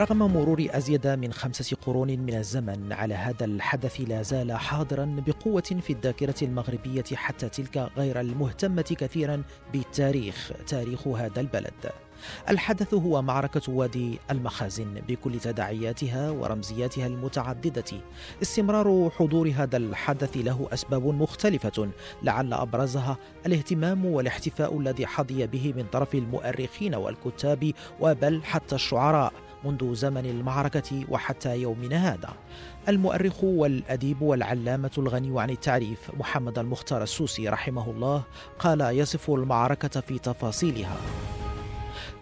رغم مرور أزيد من خمسه قرون من الزمن على هذا الحدث لا زال حاضرا بقوة في الذاكرة المغربية حتى تلك غير المهتمة كثيرا بالتاريخ تاريخ هذا البلد الحدث هو معركة وادي المخازن بكل تداعياتها ورمزياتها المتعددة. استمرار حضور هذا الحدث له أسباب مختلفة، لعل أبرزها الاهتمام والاحتفاء الذي حظي به من طرف المؤرخين والكتاب وبل حتى الشعراء منذ زمن المعركة وحتى يومنا هذا. المؤرخ والأديب والعلامة الغني عن التعريف محمد المختار السوسي رحمه الله قال يصف المعركة في تفاصيلها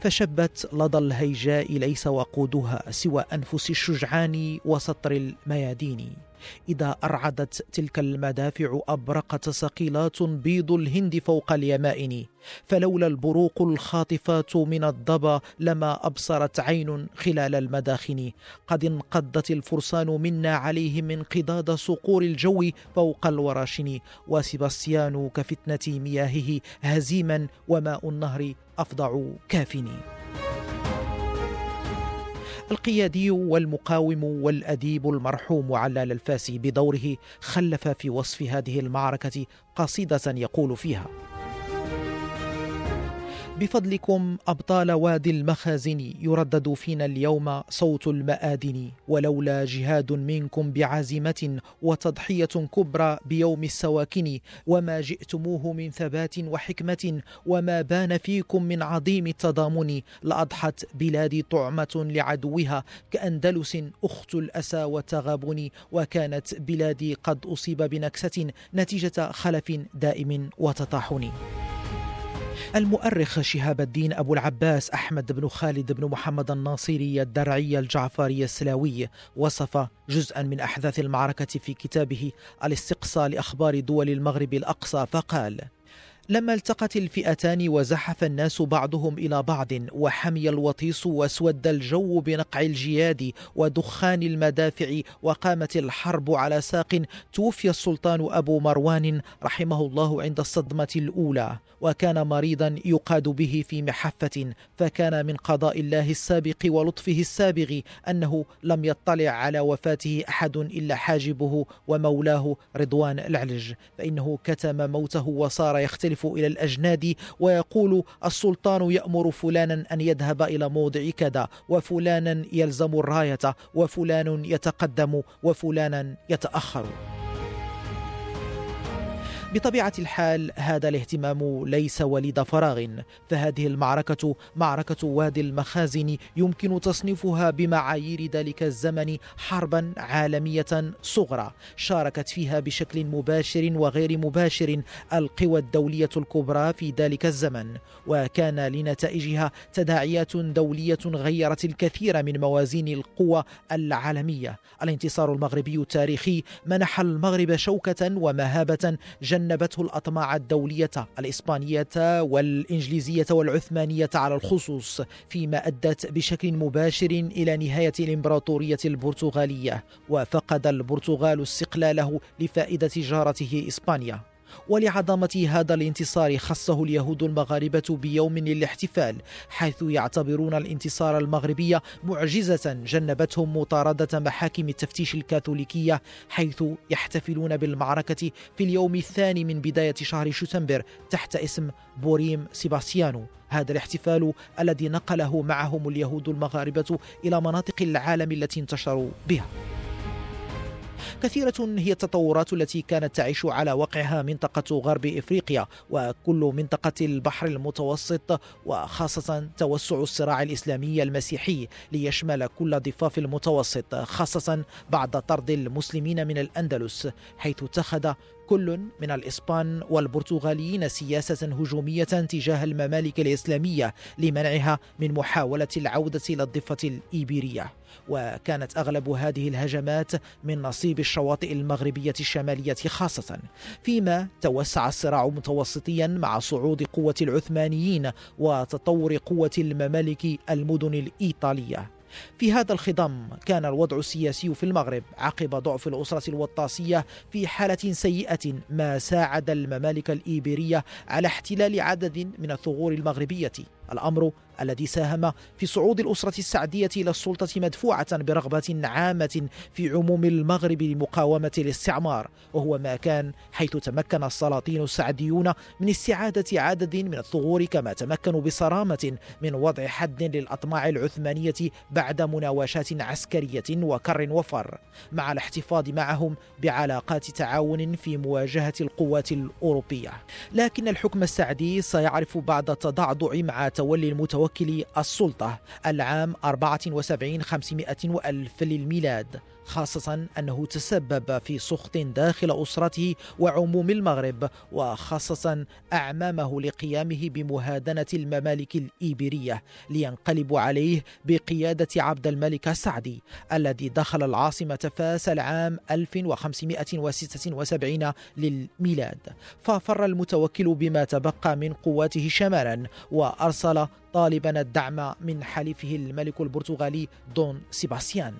فشبت لدى الهيجاء ليس وقودها سوى أنفس الشجعان وسطر الميادين إذا أرعدت تلك المدافع أبرقت ثقيلات بيض الهند فوق اليمائن فلولا البروق الخاطفات من الضبا لما أبصرت عين خلال المداخن. قد انقضت الفرسان منا عليهم انقضاض صقور الجو فوق الوراشن. وسباستيان كفتنة مياهه هزيما وماء النهر افضع كافني القيادي والمقاوم والأديب المرحوم علال الفاسي بدوره خلف في وصف هذه المعركة قصيدة يقول فيها. بفضلكم أبطال وادي المخازن يردد فينا اليوم صوت المآدن ولولا جهاد منكم بعزيمة وتضحية كبرى بيوم السواكن وما جئتموه من ثبات وحكمة وما بان فيكم من عظيم التضامن لأضحت بلادي طعمة لعدوها كأندلس أخت الأسى والتغابن وكانت بلادي قد أصيب بنكسة نتيجة خلف دائم وتطاحن. المؤرخ شهاب الدين أبو العباس أحمد بن خالد بن محمد الناصري الدرعي الجعفري السلاوي وصف جزءا من أحداث المعركة في كتابه الاستقصاء لأخبار دول المغرب الأقصى فقال لما التقت الفئتان وزحف الناس بعضهم إلى بعض وحمي الوطيس واسود الجو بنقع الجياد ودخان المدافع وقامت الحرب على ساق توفي السلطان أبو مروان رحمه الله عند الصدمة الأولى. وكان مريضا يقاد به في محفة فكان من قضاء الله السابق ولطفه السابغ أنه لم يطلع على وفاته أحد إلا حاجبه ومولاه رضوان العلج. فإنه كتم موته وصار يختلف يختلف إلى الأجناد ويقول السلطان يأمر فلانا أن يذهب إلى موضع كذا وفلانا يلزم الراية وفلان يتقدم وفلانا يتأخر. بطبيعة الحال هذا الاهتمام ليس وليد فراغ. فهذه المعركة معركة وادي المخازن يمكن تصنيفها بمعايير ذلك الزمن حربا عالمية صغرى شاركت فيها بشكل مباشر وغير مباشر القوى الدولية الكبرى في ذلك الزمن. وكان لنتائجها تداعيات دولية غيرت الكثير من موازين القوى العالمية. الانتصار المغربي التاريخي منح المغرب شوكة ومهابة جن جنبته الأطماع الدولية الإسبانية والإنجليزية والعثمانية على الخصوص فيما أدت بشكل مباشر إلى نهاية الإمبراطورية البرتغالية وفقد البرتغال استقلاله لفائدة جارته إسبانيا. ولعظمة هذا الانتصار خصه اليهود المغاربة بيوم للاحتفال حيث يعتبرون الانتصار المغربي معجزة جنبتهم مطاردة محاكم التفتيش الكاثوليكية حيث يحتفلون بالمعركة في اليوم الثاني من بداية شهر شتنبر تحت اسم بوريم سيباستيانو. هذا الاحتفال الذي نقله معهم اليهود المغاربة إلى مناطق العالم التي انتشروا بها. كثيرة هي التطورات التي كانت تعيش على وقعها منطقة غرب إفريقيا وكل منطقة البحر المتوسط وخاصة توسع الصراع الإسلامي المسيحي ليشمل كل ضفاف المتوسط خاصة بعد طرد المسلمين من الأندلس حيث اتخذ كل من الإسبان والبرتغاليين سياسة هجومية تجاه الممالك الإسلامية لمنعها من محاولة العودة إلى الضفة الإيبيرية. وكانت أغلب هذه الهجمات من نصيب الشواطئ المغربية الشمالية خاصة فيما توسع الصراع متوسطيا مع صعود قوة العثمانيين وتطور قوة الممالك المدن الإيطالية. في هذا الخضم كان الوضع السياسي في المغرب عقب ضعف الأسرة الوطاسية في حالة سيئة ما ساعد الممالك الإيبيرية على احتلال عدد من الثغور المغربية. الأمر الذي ساهم في صعود الأسرة السعدية إلى السلطة مدفوعة برغبة عامة في عموم المغرب لمقاومة الاستعمار وهو ما كان حيث تمكن السلاطين السعديون من استعادة عدد من الثغور كما تمكنوا بصرامة من وضع حد للأطماع العثمانية بعد مناوشات عسكرية وكر وفر مع الاحتفاظ معهم بعلاقات تعاون في مواجهة القوات الأوروبية. لكن الحكم السعدي سيعرف بعد التضعضع مع تولي المتوكل السلطة العام 74 500 وألف للميلاد. خاصة أنه تسبب في سخط داخل أسرته وعموم المغرب وخاصة أعمامه لقيامه بمهادنة الممالك الإيبيرية لينقلبوا عليه بقيادة عبد الملك السعدي الذي دخل العاصمة فاس العام 1576 للميلاد. ففر المتوكل بما تبقى من قواته شمالا وأرسل طالبا الدعم من حليفه الملك البرتغالي دون سيباستيان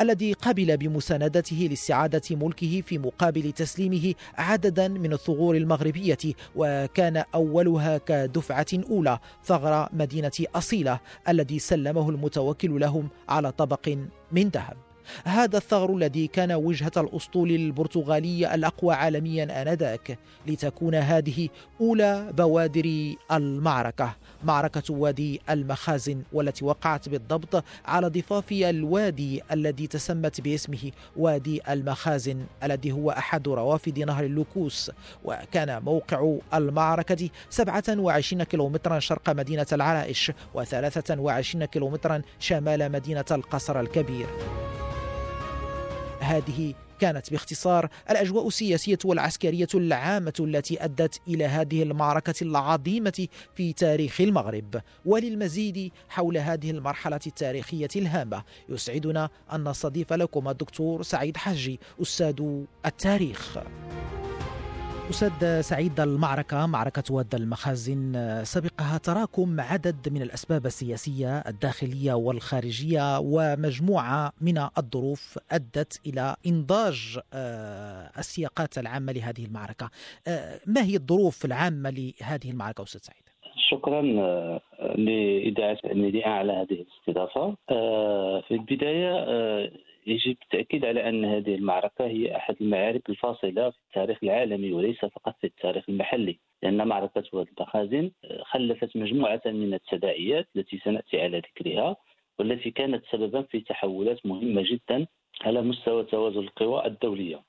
الذي قبل بمساندته لاستعادة ملكه في مقابل تسليمه عددا من الثغور المغربية وكان أولها كدفعة أولى ثغر مدينة أصيلة الذي سلمه المتوكل لهم على طبق من ذهب. هذا الثغر الذي كان وجهة الأسطول البرتغالي الأقوى عالميا آنذاك لتكون هذه أولى بوادر المعركة معركة وادي المخازن والتي وقعت بالضبط على ضفاف الوادي الذي تسمت باسمه وادي المخازن الذي هو أحد روافد نهر اللوكوس. وكان موقع المعركة 27 كيلومترا شرق مدينة العرائش و23 كيلومترا شمال مدينة القصر الكبير. هذه كانت باختصار الأجواء السياسية والعسكرية العامة التي أدت إلى هذه المعركة العظيمة في تاريخ المغرب. وللمزيد حول هذه المرحلة التاريخية الهامة يسعدنا أن نستضيف لكم الدكتور سعيد حجي أستاذ التاريخ. أستاذ سعيد المعركة معركة واد المخازن. سبقها تراكم عدد من الأسباب السياسية الداخلية والخارجية ومجموعة من الظروف أدت إلى إنضاج آه، السياقات العامة لهذه المعركة. آه، ما هي الظروف العامة لهذه المعركة أستاذ سعيد؟ شكرا آه، لإذاعة المذيعة على هذه الاستضافة. في البداية يجب التأكيد على أن هذه المعركة هي أحد المعارك الفاصلة في التاريخ العالمي وليس فقط في التاريخ المحلي لأن معركة واد المخازن خلفت مجموعة من التداعيات التي سنأتي على ذكرها والتي كانت سببا في تحولات مهمة جدا على مستوى توازن القوى الدولية.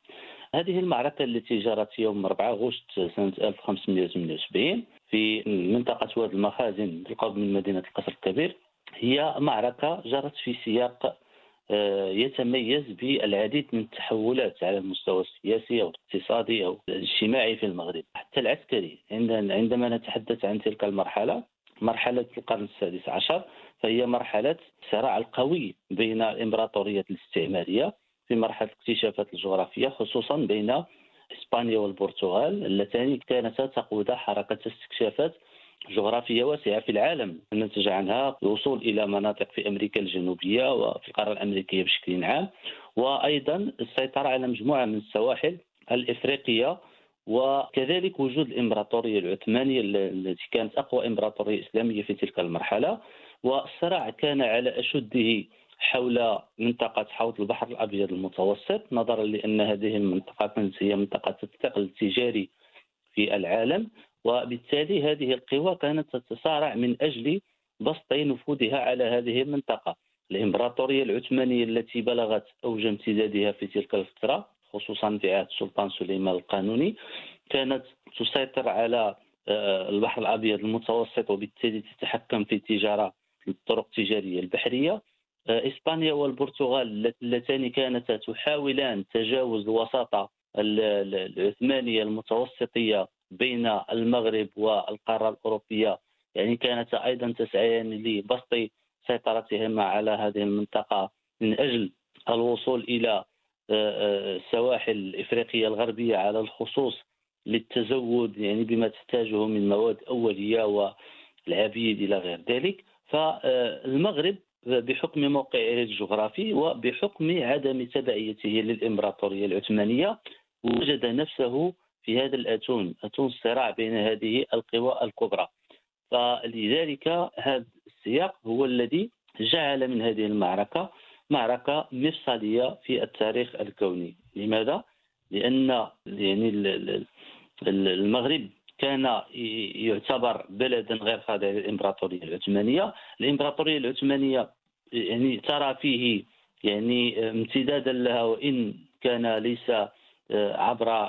هذه المعركة التي جرت يوم 4 أغسطس سنة 1578 في منطقة واد المخازن بالقرب من مدينة القصر الكبير هي معركة جرت في سياق يتميز بالعديد من التحولات على المستوى السياسي أو الاقتصادي أو الاجتماعي في المغرب. حتى العسكري عندما نتحدث عن تلك المرحلة مرحلة القرن السادس عشر فهي مرحلة الصراع القوي بين الإمبراطورية الاستعمارية في مرحلة الاكتشافات الجغرافية خصوصا بين إسبانيا والبرتغال اللتان كانتا تقودا حركة استكشافات جغرافية واسعة في العالم. ننتج عنها الوصول إلى مناطق في أمريكا الجنوبية وفي القارة الأمريكية بشكل عام. وأيضا السيطرة على مجموعة من السواحل الإفريقية. وكذلك وجود الإمبراطورية العثمانية التي كانت أقوى إمبراطورية إسلامية في تلك المرحلة. والصراع كان على أشده حول منطقة حوض البحر الأبيض المتوسط نظرا لأن هذه المنطقة كانت هي منطقة الثقل التجاري في العالم. وبالتالي هذه القوى كانت تتصارع من أجل بسط نفوذها على هذه المنطقة. الإمبراطورية العثمانية التي بلغت أوج امتدادها في تلك الفترة خصوصا في عهد السلطان سليمان القانوني كانت تسيطر على آه، البحر الأبيض المتوسط وبالتالي تتحكم في التجارة الطرق التجارية البحرية. آه، إسبانيا والبرتغال اللتان كانتا تحاولان تجاوز الوساطة العثمانية المتوسطية بين المغرب والقارة الأوروبية. يعني كانت أيضا تسعيان لبسط سيطرتهما على هذه المنطقة من أجل الوصول إلى السواحل آه، آه، الإفريقية الغربية على الخصوص للتزود يعني بما تحتاجه من مواد أولية والعبيد إلى غير ذلك. فالمغرب بحكم موقعه الجغرافي وبحكم عدم تبعيته للإمبراطورية العثمانية وجد نفسه في هذا الأتون أتون الصراع بين هذه القوى الكبرى. فلذلك هذا السياق هو الذي جعل من هذه المعركة معركة مفصلية في التاريخ الكوني. لماذا؟ لأن يعني المغرب كان يعتبر بلدا غير خاضع للإمبراطورية العثمانية، الإمبراطورية العثمانية يعني ترى فيه يعني امتدادا لها وإن كان ليس عبر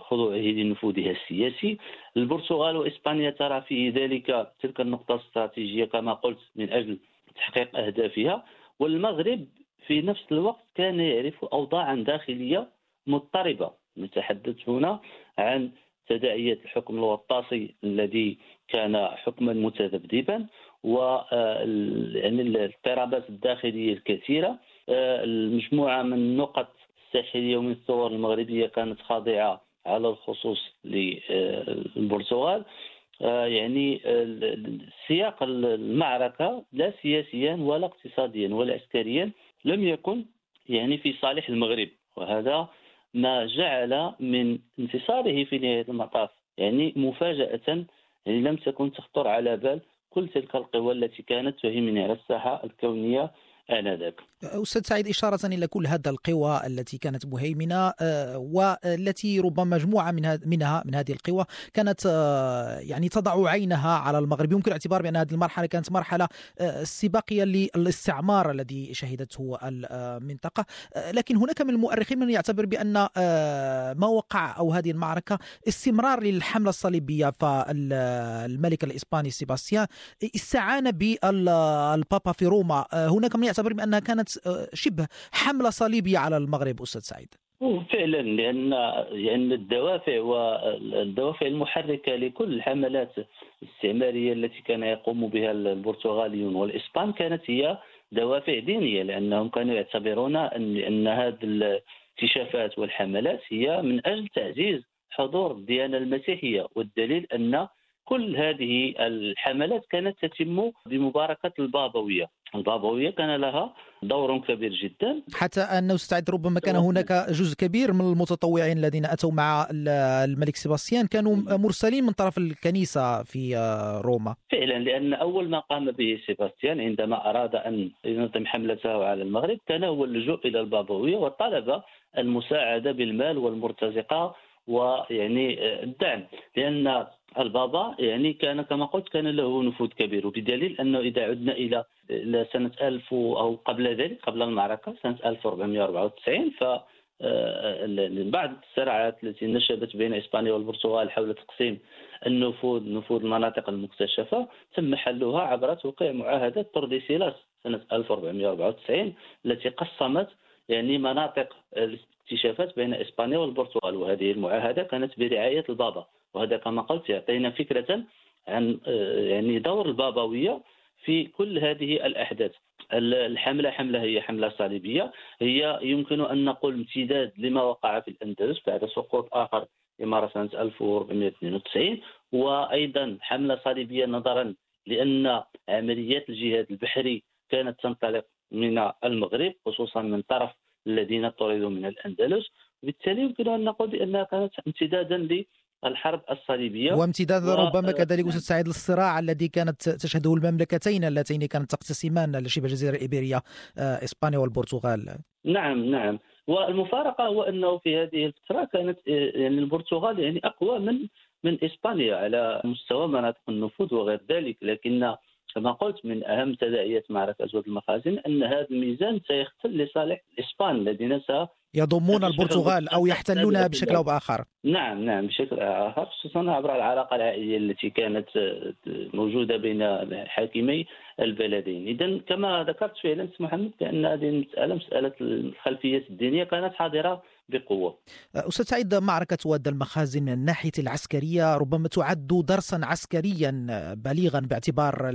خضوعه لنفوذها السياسي. البرتغال وإسبانيا ترى فيه ذلك تلك النقطة الاستراتيجية كما قلت من أجل تحقيق أهدافها. والمغرب في نفس الوقت كان يعرف اوضاعا داخلية مضطربة. نتحدث هنا عن تداعيات الحكم الوطاسي الذي كان حكما متذبذبا و آه، يعني الاضطرابات الداخلية الكثيرة. آه، المجموعة من النقط الساحليه ومن الثور المغربية كانت خاضعة على الخصوص للبرتغال آه، يعني سياق المعركة لا سياسيا ولا اقتصاديا ولا عسكريا لم يكن يعني في صالح المغرب وهذا ما جعل من انتصاره في نهاية المطاف. يعني مفاجأة يعني لم تكن تخطر على بال كل تلك القوى التي كانت تهيمن على الساحة الكونية آنذاك. أستاذ سعيد إشارة إلى كل هذا القوى التي كانت مهيمنة آه، والتي ربما مجموعة من منها من هذه القوى كانت آه، يعني تضع عينها على المغرب. يمكن الاعتبار بأن هذه المرحلة كانت مرحلة آه، استباقية للاستعمار الذي شهدته المنطقة. لكن هناك من المؤرخين من يعتبر بأن ما وقع أو هذه المعركة استمرار للحملة الصليبية فالملك الإسباني سيباستيان استعان بالبابا في روما. هناك من يعتبر بأنها كانت آه، شبه حملة صليبية على المغرب أستاذ سعيد. فعلا لأن لأن الدوافع والدوافع المحركة لكل الحملات الاستعمارية التي كان يقوم بها البرتغاليون والإسبان كانت هي دوافع دينية لأنهم كانوا يعتبرون أن أن هذه الاكتشافات والحملات هي من أجل تعزيز حضور الديانة المسيحية والدليل أن كل هذه الحملات كانت تتم بمباركة البابوية. البابوية كان لها دور كبير جدا. حتى أنه استعد ربما كان هناك جزء كبير من المتطوعين الذين أتوا مع الملك سيباستيان كانوا مرسلين من طرف الكنيسة في روما. فعلا لأن أول ما قام به سيباستيان عندما أراد أن ينظم حملته على المغرب كان هو اللجوء إلى البابوية وطلب المساعدة بالمال والمرتزقة ويعني الدعم. لأن البابا يعني كان كما قلت كان له نفوذ كبير وبدليل أنه إذا عدنا إلى سنة 1000 أو قبل ذلك قبل المعركة سنة 1494 ف آه، بعض الصراعات التي نشبت بين إسبانيا والبرتغال حول تقسيم النفوذ نفوذ المناطق المكتشفة تم حلها عبر توقيع معاهدة تورديسيلاس سنة 1494 التي قسمت يعني مناطق الاكتشافات بين إسبانيا والبرتغال وهذه المعاهدة كانت برعاية البابا. وهذا كما قلت يعطينا فكرة عن آه، يعني دور البابوية في كل هذه الأحداث. الحملة حملة هي حملة صليبية. هي يمكن أن نقول امتداد لما وقع في الأندلس بعد سقوط آخر إمارة سنة 1492 وأيضا حملة صليبية نظرا لأن عمليات الجهاد البحري كانت تنطلق من المغرب خصوصا من طرف الذين طردوا من الأندلس. وبالتالي يمكن أن نقول بأنها كانت امتدادا الحرب الصليبية وامتداد و... ربما كذلك أستاذ سعيد للصراع الذي كانت تشهده المملكتين اللتين كانت تقتسمان لشبه الجزيره الايبيريه آه، إسبانيا والبرتغال. نعم نعم. والمفارقة هو أنه في هذه الفترة كانت آه، يعني البرتغال يعني أقوى من من إسبانيا على مستوى مناطق النفوذ وغير ذلك لكن كما قلت من أهم تداعيات معركة ازود المخازن أن هذا الميزان سيختل لصالح الاسبان الذين يضمون البرتغال أو يحتلونها بشكل أو بآخر. نعم نعم بشكل اخر خصوصا عبر العلاقة العائلية التي كانت موجودة بين حاكمي البلدين. اذا كما ذكرت فعلا محمد بأن هذه المسألة مسألة الخلفيات الدينية كانت حاضرة بقوة. أستاذ سعيد معركة واد المخازن من الناحية العسكرية ربما تعد درسا عسكريا بليغا باعتبار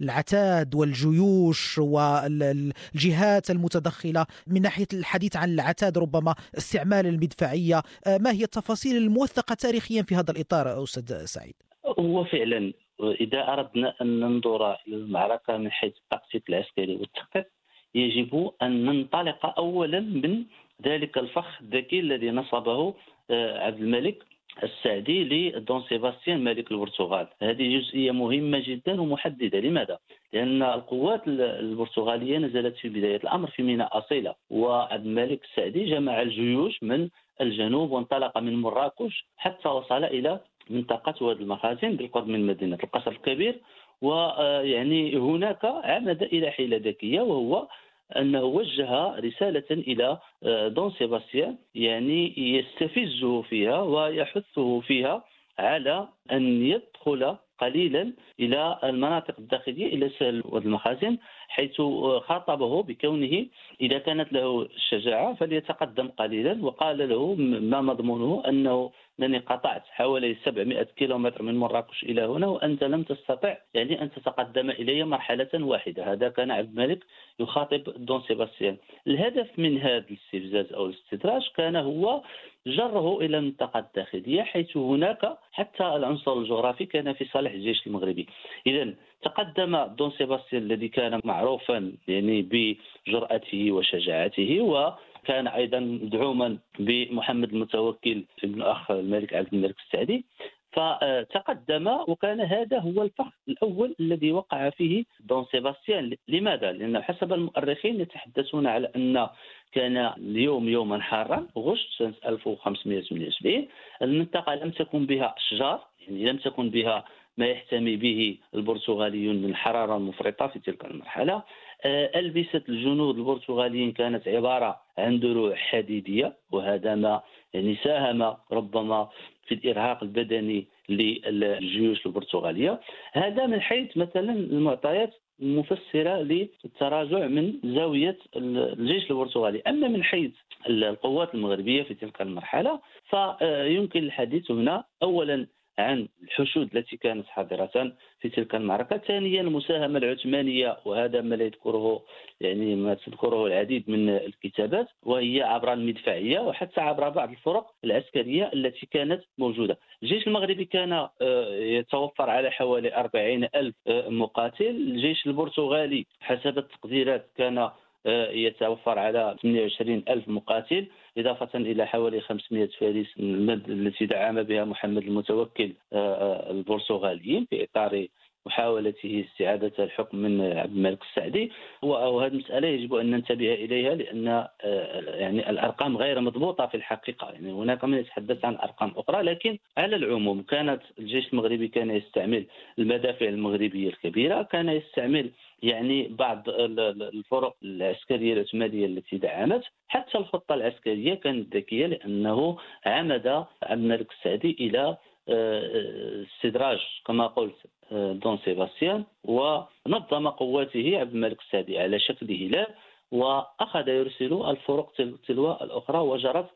العتاد والجيوش والجهات المتدخلة من ناحية الحديث عن العتاد ربما استعمال المدفعية ما هي التفاصيل الموثقة تاريخيا في هذا الإطار أستاذ سعيد؟ هو فعلا إذا أردنا أن ننظر إلى المعركة من حيث التكتيك العسكري والتخطيط يجب أن ننطلق اولا من ذلك الفخ الذكي الذي نصبه آه، عبد الملك السعدي لدون سيباستيان ملك البرتغال هذه جزئية مهمة جدا ومحددة لماذا؟ لأن القوات البرتغالية نزلت في بداية الأمر في ميناء أصيلة وعبد الملك السعدي جمع الجيوش من الجنوب وانطلق من مراكش حتى وصل إلى منطقة واد المخازن بالقرب من مدينة القصر الكبير ويعني هناك عمد إلى حيلة ذكية وهو انه وجه رسالة إلى آه، دون سيباستيان يعني يستفزه فيها ويحثه فيها على أن يدخل قليلا إلى المناطق الداخلية إلى سهل والمخازن حيث خاطبه بكونه إذا كانت له الشجاعة فليتقدم قليلا وقال له ما مضمونه أنه انني قطعت حوالي 700 كيلومتر من مراكش إلى هنا وأنت لم تستطع يعني أن تتقدم إلي مرحلة واحدة. هذا كان عبد الملك يخاطب دون سيباستيان. الهدف من هذا الاستفزاز أو الاستدراج كان هو جره إلى المنطقة الداخلية حيث هناك حتى العنصر الجغرافي كان في صالح الجيش المغربي. اذا تقدم دون سيباستيان الذي كان معروفا يعني بجرأته وشجاعته و كان أيضا مدعوما بمحمد المتوكل ابن أخ الملك عبد الملك السعدي. فتقدم وكان هذا هو الفخ الأول الذي وقع فيه دون سيباستيان. لماذا؟ لأن حسب المؤرخين يتحدثون على أن كان اليوم يوما حارا غشت سنة 1578 المنطقة لم تكن بها أشجار يعني لم تكن بها ما يحتمي به البرتغاليون من الحرارة المفرطة في تلك المرحلة. ألبسة الجنود البرتغاليين كانت عبارة عن دروع حديدية وهذا ما يعني ساهم ربما في الإرهاق البدني للجيوش البرتغالية. هذا من حيث مثلا المعطيات مفسرة للتراجع من زاوية الجيش البرتغالي. أما من حيث القوات المغربية في تلك المرحلة فيمكن الحديث هنا. أولا عن الحشود التي كانت حاضرة في تلك المعركة. ثانيا المساهمة العثمانية وهذا ما لا يذكره يعني ما تذكره العديد من الكتابات وهي عبر المدفعية وحتى عبر بعض الفرق العسكرية التي كانت موجودة. الجيش المغربي كان آه، يتوفر على حوالي 40 ألف آه، مقاتل. الجيش البرتغالي حسب التقديرات كان يتوفر على 28 ألف مقاتل إضافة إلى حوالي 500 فارس التي دعم بها محمد المتوكل آه، آه، البرتغاليين في إطار محاولته استعادة الحكم من عبد الملك السعدي. وهذه المسألة يجب أن ننتبه إليها لأن يعني الأرقام غير مضبوطة في الحقيقة. يعني هناك من يتحدث عن أرقام أخرى لكن على العموم كانت الجيش المغربي كان يستعمل المدافع المغربية الكبيرة كان يستعمل يعني بعض الفرق العسكرية العثمانيه التي دعمت. حتى الخطة العسكرية كانت ذكية لأنه عمد عبد الملك السعدي إلى آه، استدراج كما قلت آه، دون سيباستيان ونظم قواته عبد الملك السعدي على شكل هلال وأخذ يرسل الفرق تلو الأخرى وجرت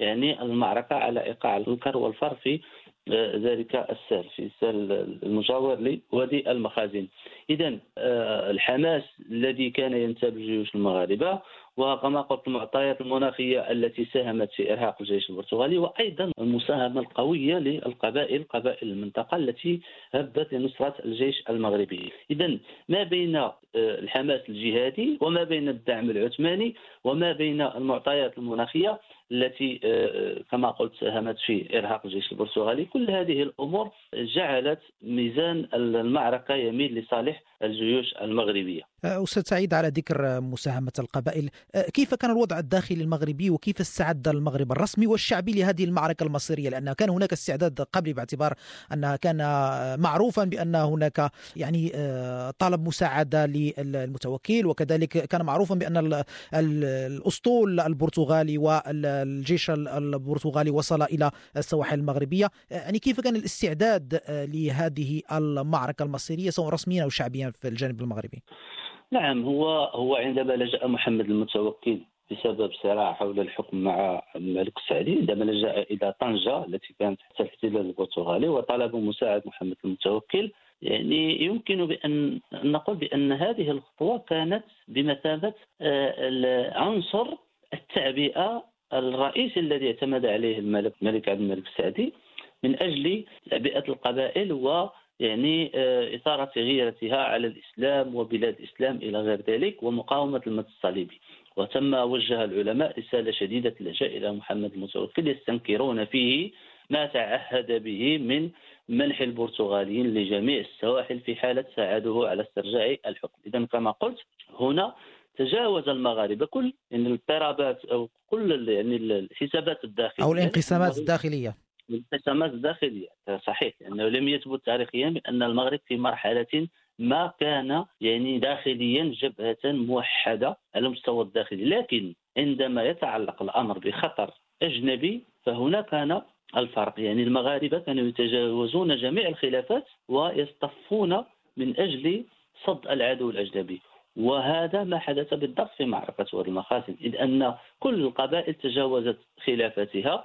يعني المعركة على إيقاع الكر والفر في ذلك السهل في السهل المجاور لوادي المخازن. اذا آه، الحماس الذي كان ينتاب الجيوش المغاربة وكما قلت المعطيات المناخية التي ساهمت في إرهاق الجيش البرتغالي وأيضا المساهمة القوية للقبائل قبائل المنطقة التي هبت لنصرة الجيش المغربي. اذا ما بين آه، الحماس الجهادي وما بين الدعم العثماني وما بين المعطيات المناخية التي آه، كما قلت ساهمت في إرهاق الجيش البرتغالي. كل هذه الأمور جعلت ميزان المعركة يميل لصالح الجيوش المغربية. أستاذ سعيد على ذكر مساهمة القبائل، كيف كان الوضع الداخلي المغربي وكيف استعد المغرب الرسمي والشعبي لهذه المعركة المصيرية؟ لأن كان هناك استعداد قبلي باعتبار انها كان معروفا بأن هناك يعني طلب مساعدة للمتوكل وكذلك كان معروفا بأن الأسطول البرتغالي والجيش البرتغالي وصل إلى السواحل المغربية، يعني كيف كان الاستعداد لهذه المعركة المصيرية سواء رسميا أو شعبيا في الجانب المغربي؟ نعم هو هو عندما لجأ محمد المتوكل بسبب صراع حول الحكم مع الملك السعدي عندما لجأ إلى طنجة التي كانت تحت الاحتلال البرتغالي وطلب مساعدة محمد المتوكل يعني يمكن بأن نقول بأن هذه الخطوة كانت بمثابة آه، عنصر التعبئة الرئيسي الذي اعتمد عليه الملك الملك عبد الملك السعدي من أجل تعبئة القبائل و يعني آه، إثارة غيرتها على الإسلام وبلاد الإسلام إلى غير ذلك ومقاومة المد الصليبي. وتم وجه العلماء رسالة شديدة اللجاء إلى محمد المتوكل يستنكرون فيه ما تعهد به من منح البرتغاليين لجميع السواحل في حالة ساعده على استرجاع الحكم. إذا كما قلت هنا تجاوز المغاربة كل يعني الاضطرابات أو كل يعني الحسابات الداخلية. أو الانقسامات الداخلية. الانقسامات الداخلية صحيح لأنه لم يثبت تاريخيا بأن المغرب في مرحلة ما كان يعني داخليا جبهة موحدة على المستوى الداخلي لكن عندما يتعلق الأمر بخطر أجنبي فهنا كان الفرق يعني المغاربة كانوا يتجاوزون جميع الخلافات ويصطفون من أجل صد العدو الأجنبي. وهذا ما حدث بالضبط في معركة وادي المخازن إذ أن كل القبائل تجاوزت خلافاتها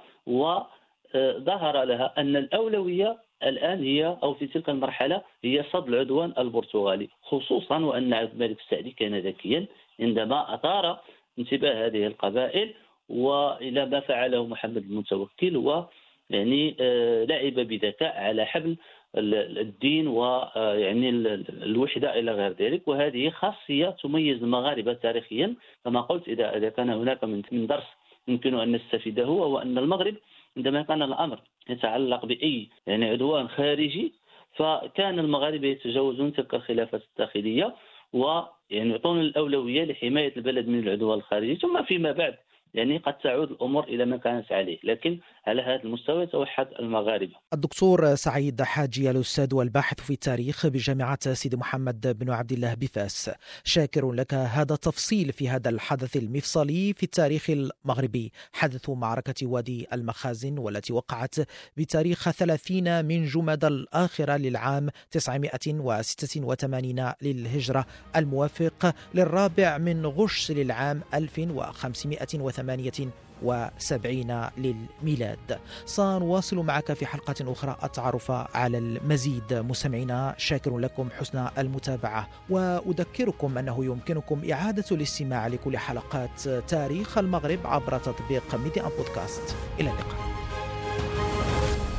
وظهر لها أن الأولوية الآن هي أو في تلك المرحلة هي صد العدوان البرتغالي خصوصا وأن عبد الملك السعدي كان ذكيا عندما أثار انتباه هذه القبائل وإلى ما فعله محمد المتوكل و يعني آه، لعب بذكاء على حبل الدين ويعني آه، الوحدة إلى غير ذلك. وهذه خاصية تميز المغاربة تاريخيا. كما قلت اذا إذا كان هناك من درس يمكن أن نستفيده هو أن المغرب عندما كان الأمر يتعلق بأي يعني عدوان خارجي فكان المغاربة يتجاوزون تلك الخلافات الداخلية ويعني يعطون الأولوية لحماية البلد من العدوان الخارجي. ثم فيما بعد يعني قد تعود الأمور إلى ما كانت عليه، لكن على هذا المستوى يتوحد المغاربة. الدكتور سعيد حاجي الأستاذ والباحث في التاريخ بجامعة سيدي محمد بن عبد الله بفاس، شاكر لك هذا التفصيل في هذا الحدث المفصلي في التاريخ المغربي، حدث معركة وادي المخازن والتي وقعت بتاريخ 30 من جماد الآخرة للعام 986 للهجرة. الموافق للرابع من غش للعام 1500 وسبعين للميلاد. سنواصل معك في حلقة أخرى. التعرف على المزيد مستمعينا. شاكر لكم حسن المتابعة. وأذكركم أنه يمكنكم إعادة الاستماع لكل حلقات تاريخ المغرب عبر تطبيق ميدي أن بودكاست. إلى اللقاء.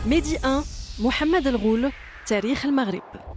ميدي أن محمد الغول تاريخ المغرب.